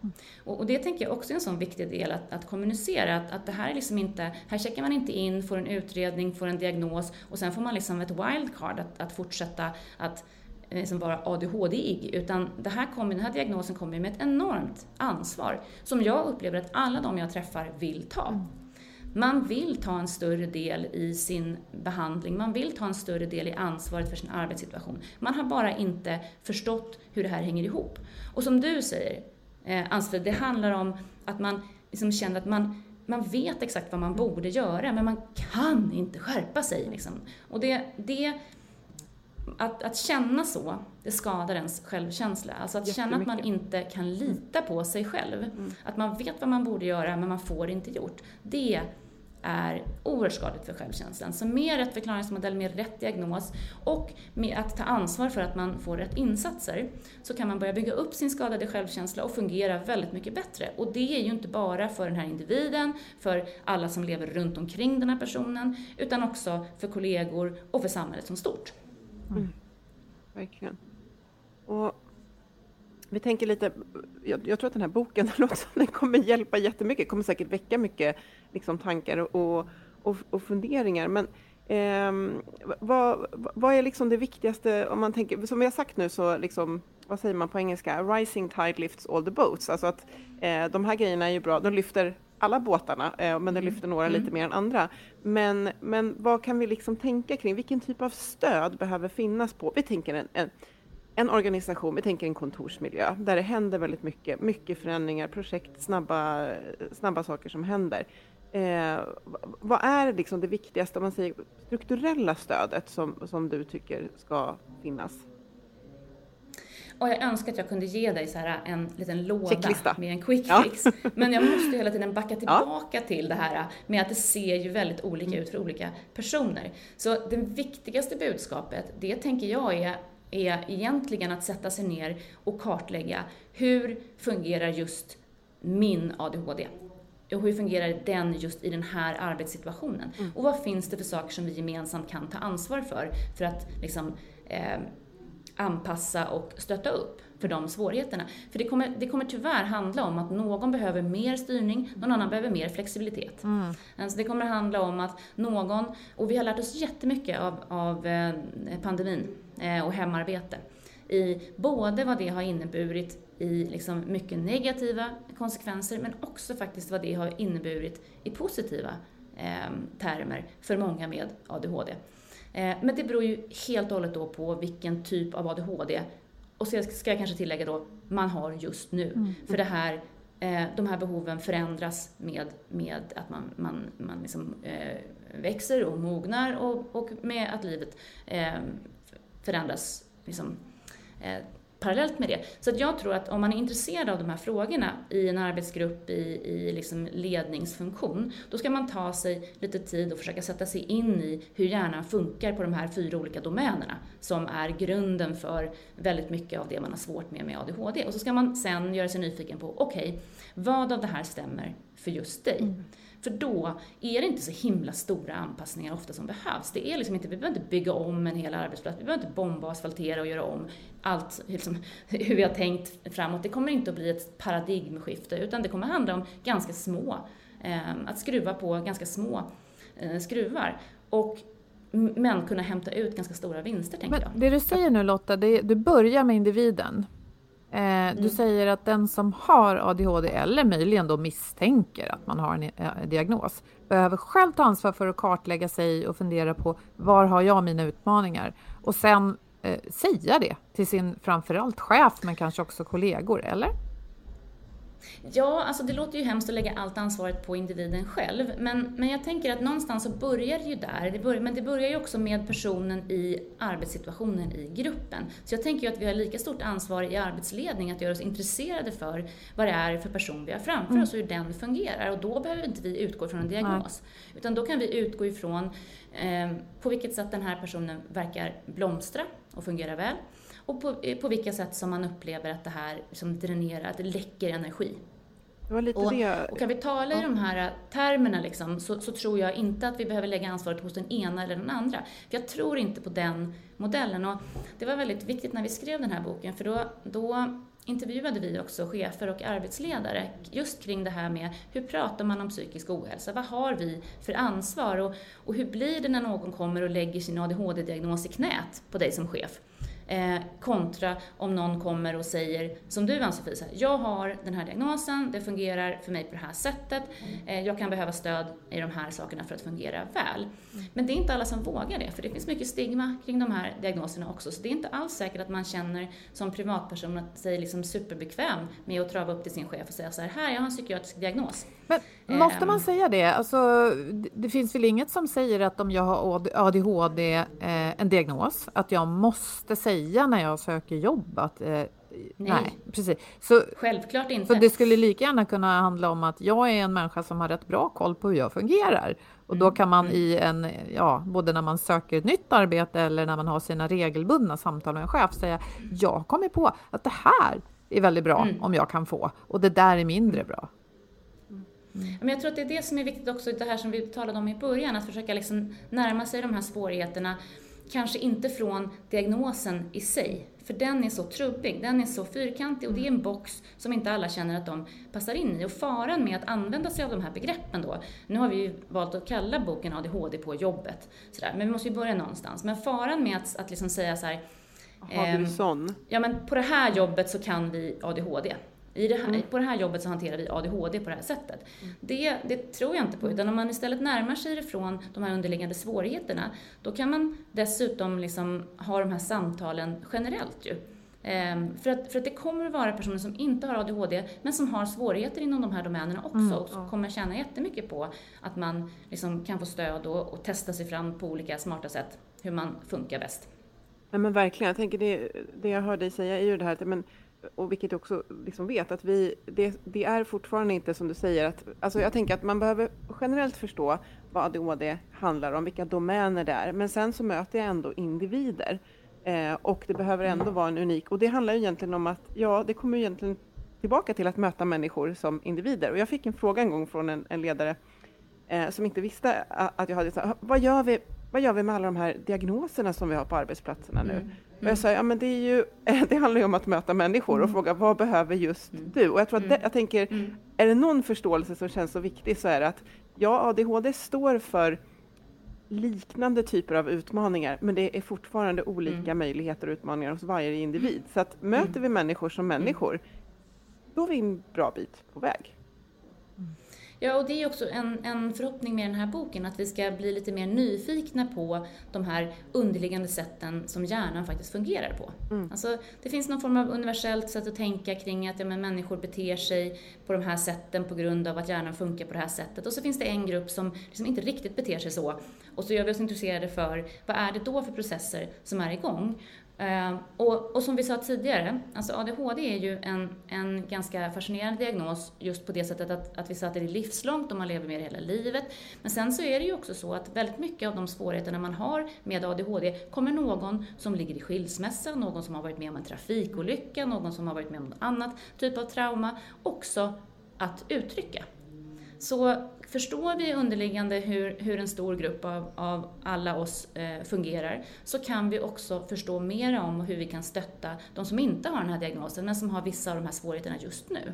Och, och, det tänker jag också är en sån viktig del att, att kommunicera, att, att det här är liksom inte, här checkar man inte in, får en utredning, får en diagnos och sen får man liksom ett wildcard att, att fortsätta att liksom vara ADHD-ig, utan det här kommer, den här diagnosen kommer med ett enormt ansvar som jag upplever att alla de jag träffar vill ta. Man vill ta en större del i sin behandling, man vill ta en större del i ansvaret för sin arbetssituation. Man har bara inte förstått hur det här hänger ihop. Och som du säger, eh, Ann det handlar om att man liksom känner att man, man vet exakt vad man borde göra, men man kan inte skärpa sig. Liksom. Och det, det att, att känna så, det skadar ens självkänsla. Alltså att känna att man inte kan lita på sig själv. Mm. Att man vet vad man borde göra, men man får inte gjort. Det är oerhört skadligt för självkänslan. Så med rätt förklaringsmodell, med rätt diagnos och med att ta ansvar för att man får rätt insatser så kan man börja bygga upp sin skadade självkänsla och fungera väldigt mycket bättre. Och det är ju inte bara för den här individen, för alla som lever runt omkring den här personen, utan också för kollegor och för samhället som stort. Mm. Verkligen. Och vi tänker lite, jag, jag, tror att den här boken den kommer hjälpa jättemycket, kommer säkert väcka mycket liksom, tankar och, och, och funderingar. Men eh, vad, vad är liksom det viktigaste, om man tänker, som vi har sagt nu så liksom, vad säger man på engelska, rising tide lifts all the boats. Alltså att eh, de här grejerna är ju bra, de lyfter alla båtarna, eh, men det lyfter några mm. lite mer än andra. Men, men vad kan vi liksom tänka kring, vilken typ av stöd behöver finnas på, vi tänker en, en en organisation, vi tänker en kontorsmiljö, där det händer väldigt mycket, mycket förändringar, projekt, snabba, snabba saker som händer. Eh, vad är liksom det viktigaste, om man säger strukturella stödet som, som du tycker ska finnas? Och jag önskar att jag kunde ge dig så här en liten låda Checklista. med en quick fix. Ja. Men jag måste hela tiden backa tillbaka ja. till det här med att det ser ju väldigt olika ut för olika personer. Så det viktigaste budskapet, det tänker jag är är egentligen att sätta sig ner och kartlägga hur fungerar just min ADHD? Och hur fungerar den just i den här arbetssituationen? Mm. Och vad finns det för saker som vi gemensamt kan ta ansvar för, för att liksom, eh, anpassa och stötta upp för de svårigheterna. För det kommer, det kommer tyvärr handla om att någon behöver mer styrning, någon annan behöver mer flexibilitet. Mm. Alltså det kommer handla om att någon, och vi har lärt oss jättemycket av, av eh, pandemin eh, och hemarbete, i både vad det har inneburit i liksom mycket negativa konsekvenser, men också faktiskt vad det har inneburit i positiva eh, termer för många med ADHD. Eh, men det beror ju helt och hållet då på vilken typ av ADHD, och så ska jag kanske tillägga då, man har just nu. Mm. För det här, eh, de här behoven förändras med, med att man, man, man liksom, eh, växer och mognar och, och med att livet förändras liksom, parallellt med det. Så att jag tror att om man är intresserad av de här frågorna i en arbetsgrupp, i, i liksom ledningsfunktion, då ska man ta sig lite tid och försöka sätta sig in i hur hjärnan funkar på de här fyra olika domänerna som är grunden för väldigt mycket av det man har svårt med med ADHD. Och så ska man sen göra sig nyfiken på, okej, okay, vad av det här stämmer för just dig? Mm. För då är det inte så himla stora anpassningar ofta som behövs. Det är liksom inte, vi behöver inte bygga om en hel arbetsplats, vi behöver inte bomba, asfaltera och göra om allt liksom, hur vi har tänkt framåt. Det kommer inte att bli ett paradigmskifte utan det kommer handla om ganska små, eh, att skruva på ganska små eh, skruvar. Och men kunna hämta ut ganska stora vinster, tänker men jag. Det du säger nu Lotta, det, du börjar med individen. Eh, mm. Du säger att den som har ADHD eller möjligen då misstänker att man har en eh, diagnos behöver själv ta ansvar för att kartlägga sig och fundera på var har jag mina utmaningar och sen eh, säga det till sin framförallt chef men kanske också kollegor, eller? Ja, alltså det låter ju hemskt att lägga allt ansvaret på individen själv, men, men jag tänker att någonstans så börjar det ju där. Det börjar, men det börjar ju också med personen i arbetssituationen i gruppen. Så jag tänker ju att vi har lika stort ansvar i arbetsledning att göra oss intresserade för vad det är för person vi har framför mm. oss och hur den fungerar. Och då behöver inte vi utgå från en diagnos, Nej. utan då kan vi utgå ifrån eh, på vilket sätt den här personen verkar blomstra och fungera väl och på, eh, på vilka sätt som man upplever att det här som dränerar, att det läcker energi. Det var och, det. och kan vi tala i de här termerna liksom, så, så, tror jag inte att vi behöver lägga ansvaret hos den ena eller den andra. För jag tror inte på den modellen. Och det var väldigt viktigt när vi skrev den här boken, för då, då intervjuade vi också chefer och arbetsledare just kring det här med hur pratar man om psykisk ohälsa? Vad har vi för ansvar? Och, och hur blir det när någon kommer och lägger sin ADHD-diagnos i knät på dig som chef? Eh, kontra om någon kommer och säger, som du Ann-Sofie, jag har den här diagnosen, det fungerar för mig på det här sättet, eh, jag kan behöva stöd i de här sakerna för att fungera väl. Men det är inte alla som vågar det, för det finns mycket stigma kring de här diagnoserna också, så det är inte alls säkert att man känner som privatperson att sig liksom superbekväm med att trava upp till sin chef och säga så här, här jag har en psykiatrisk diagnos. Men måste man ehm. säga det? Alltså, det finns väl inget som säger att om jag har ADHD, eh, en diagnos, att jag måste säga när jag söker jobb att eh, nej. nej. precis. Så, Självklart inte. Så det skulle lika gärna kunna handla om att jag är en människa som har rätt bra koll på hur jag fungerar. Och då mm. kan man i en, ja, både när man söker ett nytt arbete eller när man har sina regelbundna samtal med en chef säga, jag kommer på att det här är väldigt bra mm. om jag kan få och det där är mindre bra. Mm. Men jag tror att det är det som är viktigt också, det här som vi talade om i början, att försöka liksom närma sig de här svårigheterna, kanske inte från diagnosen i sig, för den är så trubbig, den är så fyrkantig och det är en box som inte alla känner att de passar in i. Och faran med att använda sig av de här begreppen då, nu har vi ju valt att kalla boken ADHD på jobbet, sådär, men vi måste ju börja någonstans. Men faran med att, att liksom säga så här, har du eh, sån? Ja men på det här jobbet så kan vi ADHD. I det här, mm. På det här jobbet så hanterar vi ADHD på det här sättet. Mm. Det, det tror jag inte på, utan om man istället närmar sig det från de här underliggande svårigheterna, då kan man dessutom liksom ha de här samtalen generellt ju. Ehm, för, att, för att det kommer att vara personer som inte har ADHD, men som har svårigheter inom de här domänerna också, mm, och som kommer tjäna jättemycket på att man liksom kan få stöd och, och testa sig fram på olika smarta sätt, hur man funkar bäst. Ja, men verkligen, jag tänker det, det jag hör dig säga är ju det här att men, och vilket jag också liksom vet, att vi, det, det, är fortfarande inte som du säger, att, alltså jag tänker att man behöver generellt förstå vad ADHD handlar om, vilka domäner det är, men sen så möter jag ändå individer eh, och det behöver ändå vara en unik, och det handlar egentligen om att, ja, det kommer egentligen tillbaka till att möta människor som individer. Och jag fick en fråga en gång från en, en ledare eh, som inte visste att jag hade, så, vad gör vi vad gör vi med alla de här diagnoserna som vi har på arbetsplatserna nu? Mm. Och jag sa, ja men det, är ju, det handlar ju om att möta människor och mm. fråga vad behöver just mm. du? Och jag tror att det, jag tänker, mm. är det någon förståelse som känns så viktig så är det att ja, ADHD står för liknande typer av utmaningar, men det är fortfarande olika mm. möjligheter och utmaningar hos varje individ. Så att möter vi människor som människor, då är vi en bra bit på väg. Ja, och det är också en, en förhoppning med den här boken, att vi ska bli lite mer nyfikna på de här underliggande sätten som hjärnan faktiskt fungerar på. Mm. Alltså, det finns någon form av universellt sätt att tänka kring att ja, men människor beter sig på de här sätten på grund av att hjärnan funkar på det här sättet. Och så finns det en grupp som liksom inte riktigt beter sig så. Och så gör vi oss intresserade för vad är det då för processer som är igång? Eh, och, och, som vi sa tidigare, alltså ADHD är ju en, en ganska fascinerande diagnos just på det sättet att, att vi sa att det är livslångt och man lever med det hela livet. Men sen så är det ju också så att väldigt mycket av de svårigheterna man har med ADHD kommer någon som ligger i skilsmässa, någon som har varit med om en trafikolycka, någon som har varit med om något annat typ av trauma också att uttrycka. Så förstår vi underliggande hur, hur en stor grupp av, av alla oss eh, fungerar så kan vi också förstå mer om hur vi kan stötta de som inte har den här diagnosen men som har vissa av de här svårigheterna just nu.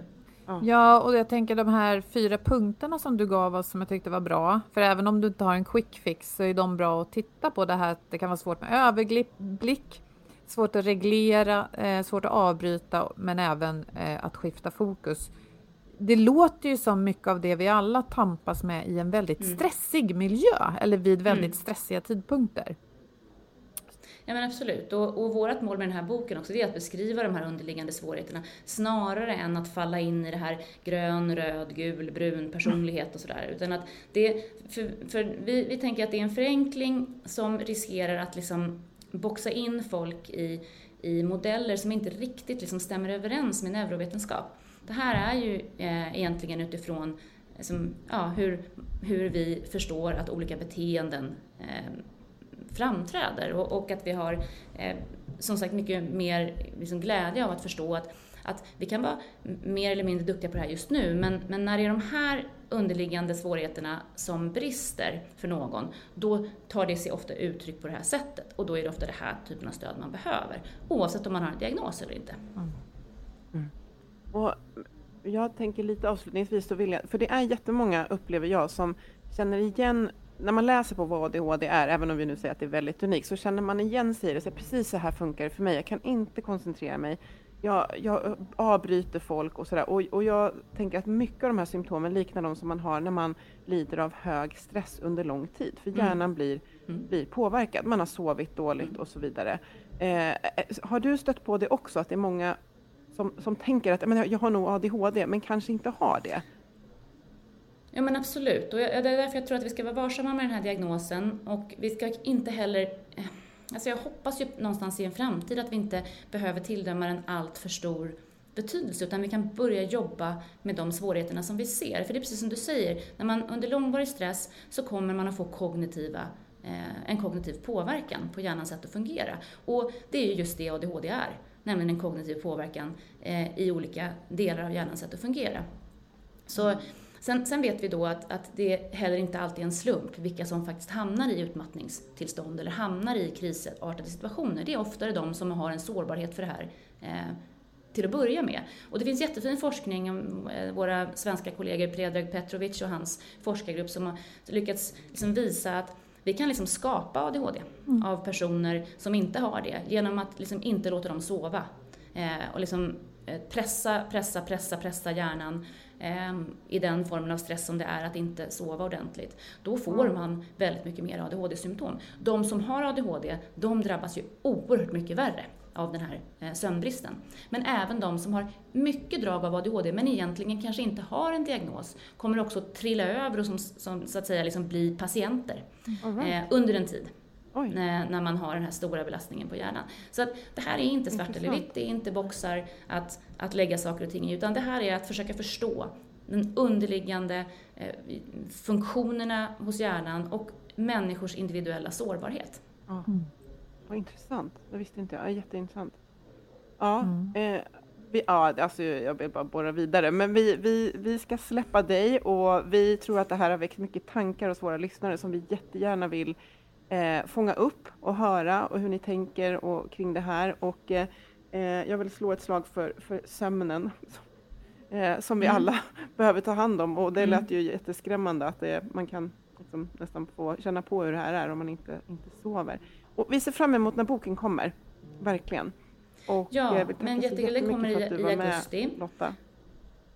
Ja, och jag tänker de här fyra punkterna som du gav oss som jag tyckte var bra. För även om du inte har en quick fix så är de bra att titta på. Det här att det kan vara svårt med överblick, svårt att reglera, eh, svårt att avbryta men även eh, att skifta fokus det låter ju som mycket av det vi alla tampas med i en väldigt mm. stressig miljö eller vid väldigt mm. stressiga tidpunkter. Ja men absolut, och, och vårt mål med den här boken också det är att beskriva de här underliggande svårigheterna snarare än att falla in i det här grön, röd, gul, brun personlighet och sådär. Utan att det, för, för vi, vi tänker att det är en förenkling som riskerar att liksom boxa in folk i, i modeller som inte riktigt liksom stämmer överens med neurovetenskap. Det här är ju eh, egentligen utifrån eh, som, ja, hur, hur vi förstår att olika beteenden eh, framträder och, och, att vi har eh, som sagt mycket mer liksom, glädje av att förstå att, att vi kan vara mer eller mindre duktiga på det här just nu men, men när det är de här underliggande svårigheterna som brister för någon, då tar det sig ofta uttryck på det här sättet och då är det ofta den här typen av stöd man behöver oavsett om man har en diagnos eller inte. Mm. Mm. Och jag tänker lite avslutningsvis, så vill jag, för det är jättemånga, upplever jag, som känner igen när man läser på vad ADHD är, även om vi nu säger att det är väldigt unikt, så känner man igen sig i det. Så precis så här funkar det för mig. Jag kan inte koncentrera mig. Jag, jag avbryter folk och sådär. Och, och jag tänker att mycket av de här symptomen liknar de som man har när man lider av hög stress under lång tid. För mm. hjärnan mm. blir, blir påverkad. Man har sovit dåligt mm. och så vidare. Eh, har du stött på det också, att det är många som, som tänker att men jag har nog ADHD, men kanske inte har det? Ja men absolut, och det är därför jag tror att vi ska vara varsamma med den här diagnosen och vi ska inte heller Alltså jag hoppas ju någonstans i en framtid att vi inte behöver tilldöma den allt för stor betydelse, utan vi kan börja jobba med de svårigheterna som vi ser. För det är precis som du säger, när man under långvarig stress så kommer man att få kognitiva eh, en kognitiv påverkan på hjärnans sätt att fungera. Och det är ju just det ADHD är, nämligen en kognitiv påverkan eh, i olika delar av hjärnans sätt att fungera. Så Sen, sen, vet vi då att, att det heller inte alltid är en slump vilka som faktiskt hamnar i utmattningstillstånd eller hamnar i krisartade situationer. Det är oftare de som har en sårbarhet för det här eh, till att börja med. Och det finns jättefin forskning om eh, våra svenska kollegor Predrag Petrovic och hans forskargrupp som har lyckats liksom visa att vi kan liksom skapa ADHD mm. av personer som inte har det genom att liksom inte låta dem sova. Eh, och liksom eh, pressa, pressa, pressa, pressa hjärnan Ehm, i den formen av stress som det är att inte sova ordentligt, då får mm. man väldigt mycket mer ADHD-symptom. De som har ADHD, de drabbas ju oerhört mycket värre av den här eh, sömnbristen. Men även de som har mycket drag av ADHD men egentligen kanske inte har en diagnos kommer också trilla över och som, som så att säga liksom bli patienter mm. eh, under en tid. När, när, man har den här stora belastningen på hjärnan. Så att det här är inte svart eller vitt, det är inte boxar att, att lägga saker och ting i, utan det här är att försöka förstå den underliggande eh, funktionerna hos hjärnan och människors individuella sårbarhet. Mm. Vad intressant, det visste inte jag. Jätteintressant. Ja, mm. eh, vi, ja, alltså jag vill bara borra vidare, men vi, vi, vi ska släppa dig och vi tror att det här har väckt mycket tankar hos våra lyssnare som vi jättegärna vill eh, fånga upp och höra och hur ni tänker och kring det här. Och eh, eh jag vill slå ett slag för, för sömnen eh, som vi mm. alla behöver ta hand om. Och det mm. lät ju jätteskrämmande att det, man kan liksom nästan få känna på hur det här är om man inte, inte sover. Och vi ser fram emot när boken kommer, verkligen. Och ja, men jättekul, det kommer i, i augusti. Med, Lotta.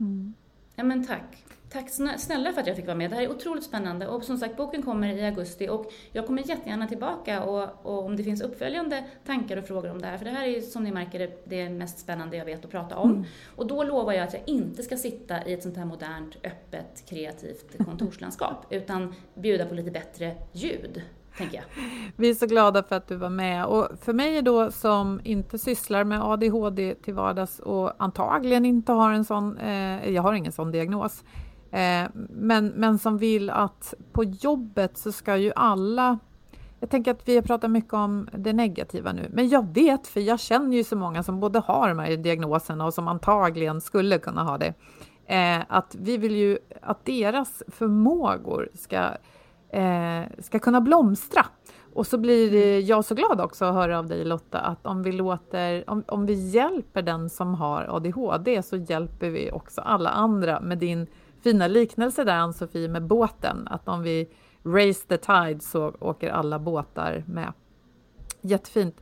Mm. Ja men tack. Tack snälla för att jag fick vara med. Det här är otroligt spännande och som sagt boken kommer i augusti och jag kommer jättegärna tillbaka och, och om det finns uppföljande tankar och frågor om det här, för det här är som ni märker det, det mest spännande jag vet att prata om. Mm. Och då lovar jag att jag inte ska sitta i ett sånt här modernt, öppet, kreativt kontorslandskap utan bjuda på lite bättre ljud tänker jag. Vi är så glada för att du var med. Och för mig då som inte sysslar med ADHD till vardags och antagligen inte har en sån, eh, jag har ingen sån diagnos, eh, men, men som vill att på jobbet så ska ju alla jag tänker att vi har pratat mycket om det negativa nu, men jag vet, för jag känner ju så många som både har de här diagnoserna och som antagligen skulle kunna ha det, eh, att vi vill ju att deras förmågor ska eh, ska kunna blomstra. Och så blir mm. jag så glad också att höra av dig Lotta att om vi, låter, om, om vi hjälper den som har ADHD så hjälper vi också alla andra med din fina liknelse där Ann-Sofie med båten, att om vi raise the tide så åker alla båtar med. Jättefint.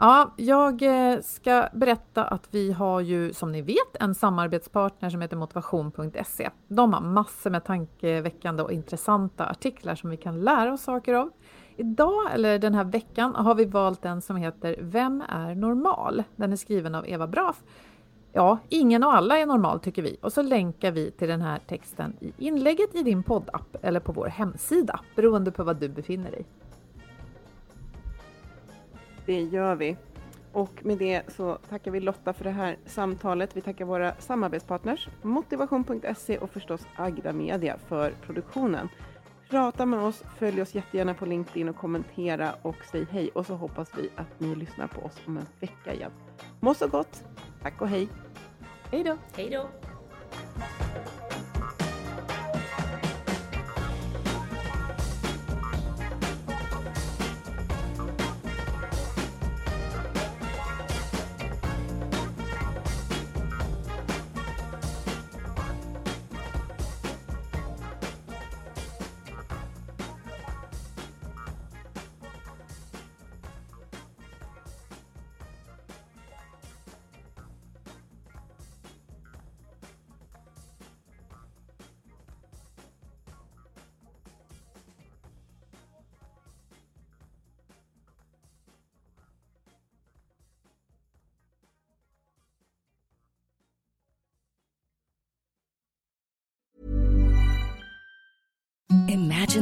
Ja, jag eh, ska berätta att vi har ju som ni vet en samarbetspartner som heter motivation.se. De har massor med tankeväckande och intressanta artiklar som vi kan lära oss saker av. Idag, eller den här veckan, har vi valt en som heter Vem är normal? Den är skriven av Eva Braf. Ja, ingen och alla är normal tycker vi och så länkar vi till den här texten i inlägget i din poddapp eller på vår hemsida beroende på var du befinner dig. Det gör vi. Och med det så tackar vi Lotta för det här samtalet. Vi tackar våra samarbetspartners Motivation.se och förstås Agda Media för produktionen. Prata med oss, följ oss jättegärna på LinkedIn och kommentera och säg hej och så hoppas vi att ni lyssnar på oss om en vecka igen. Må så gott! Tack och hej! Hej då! Hej då!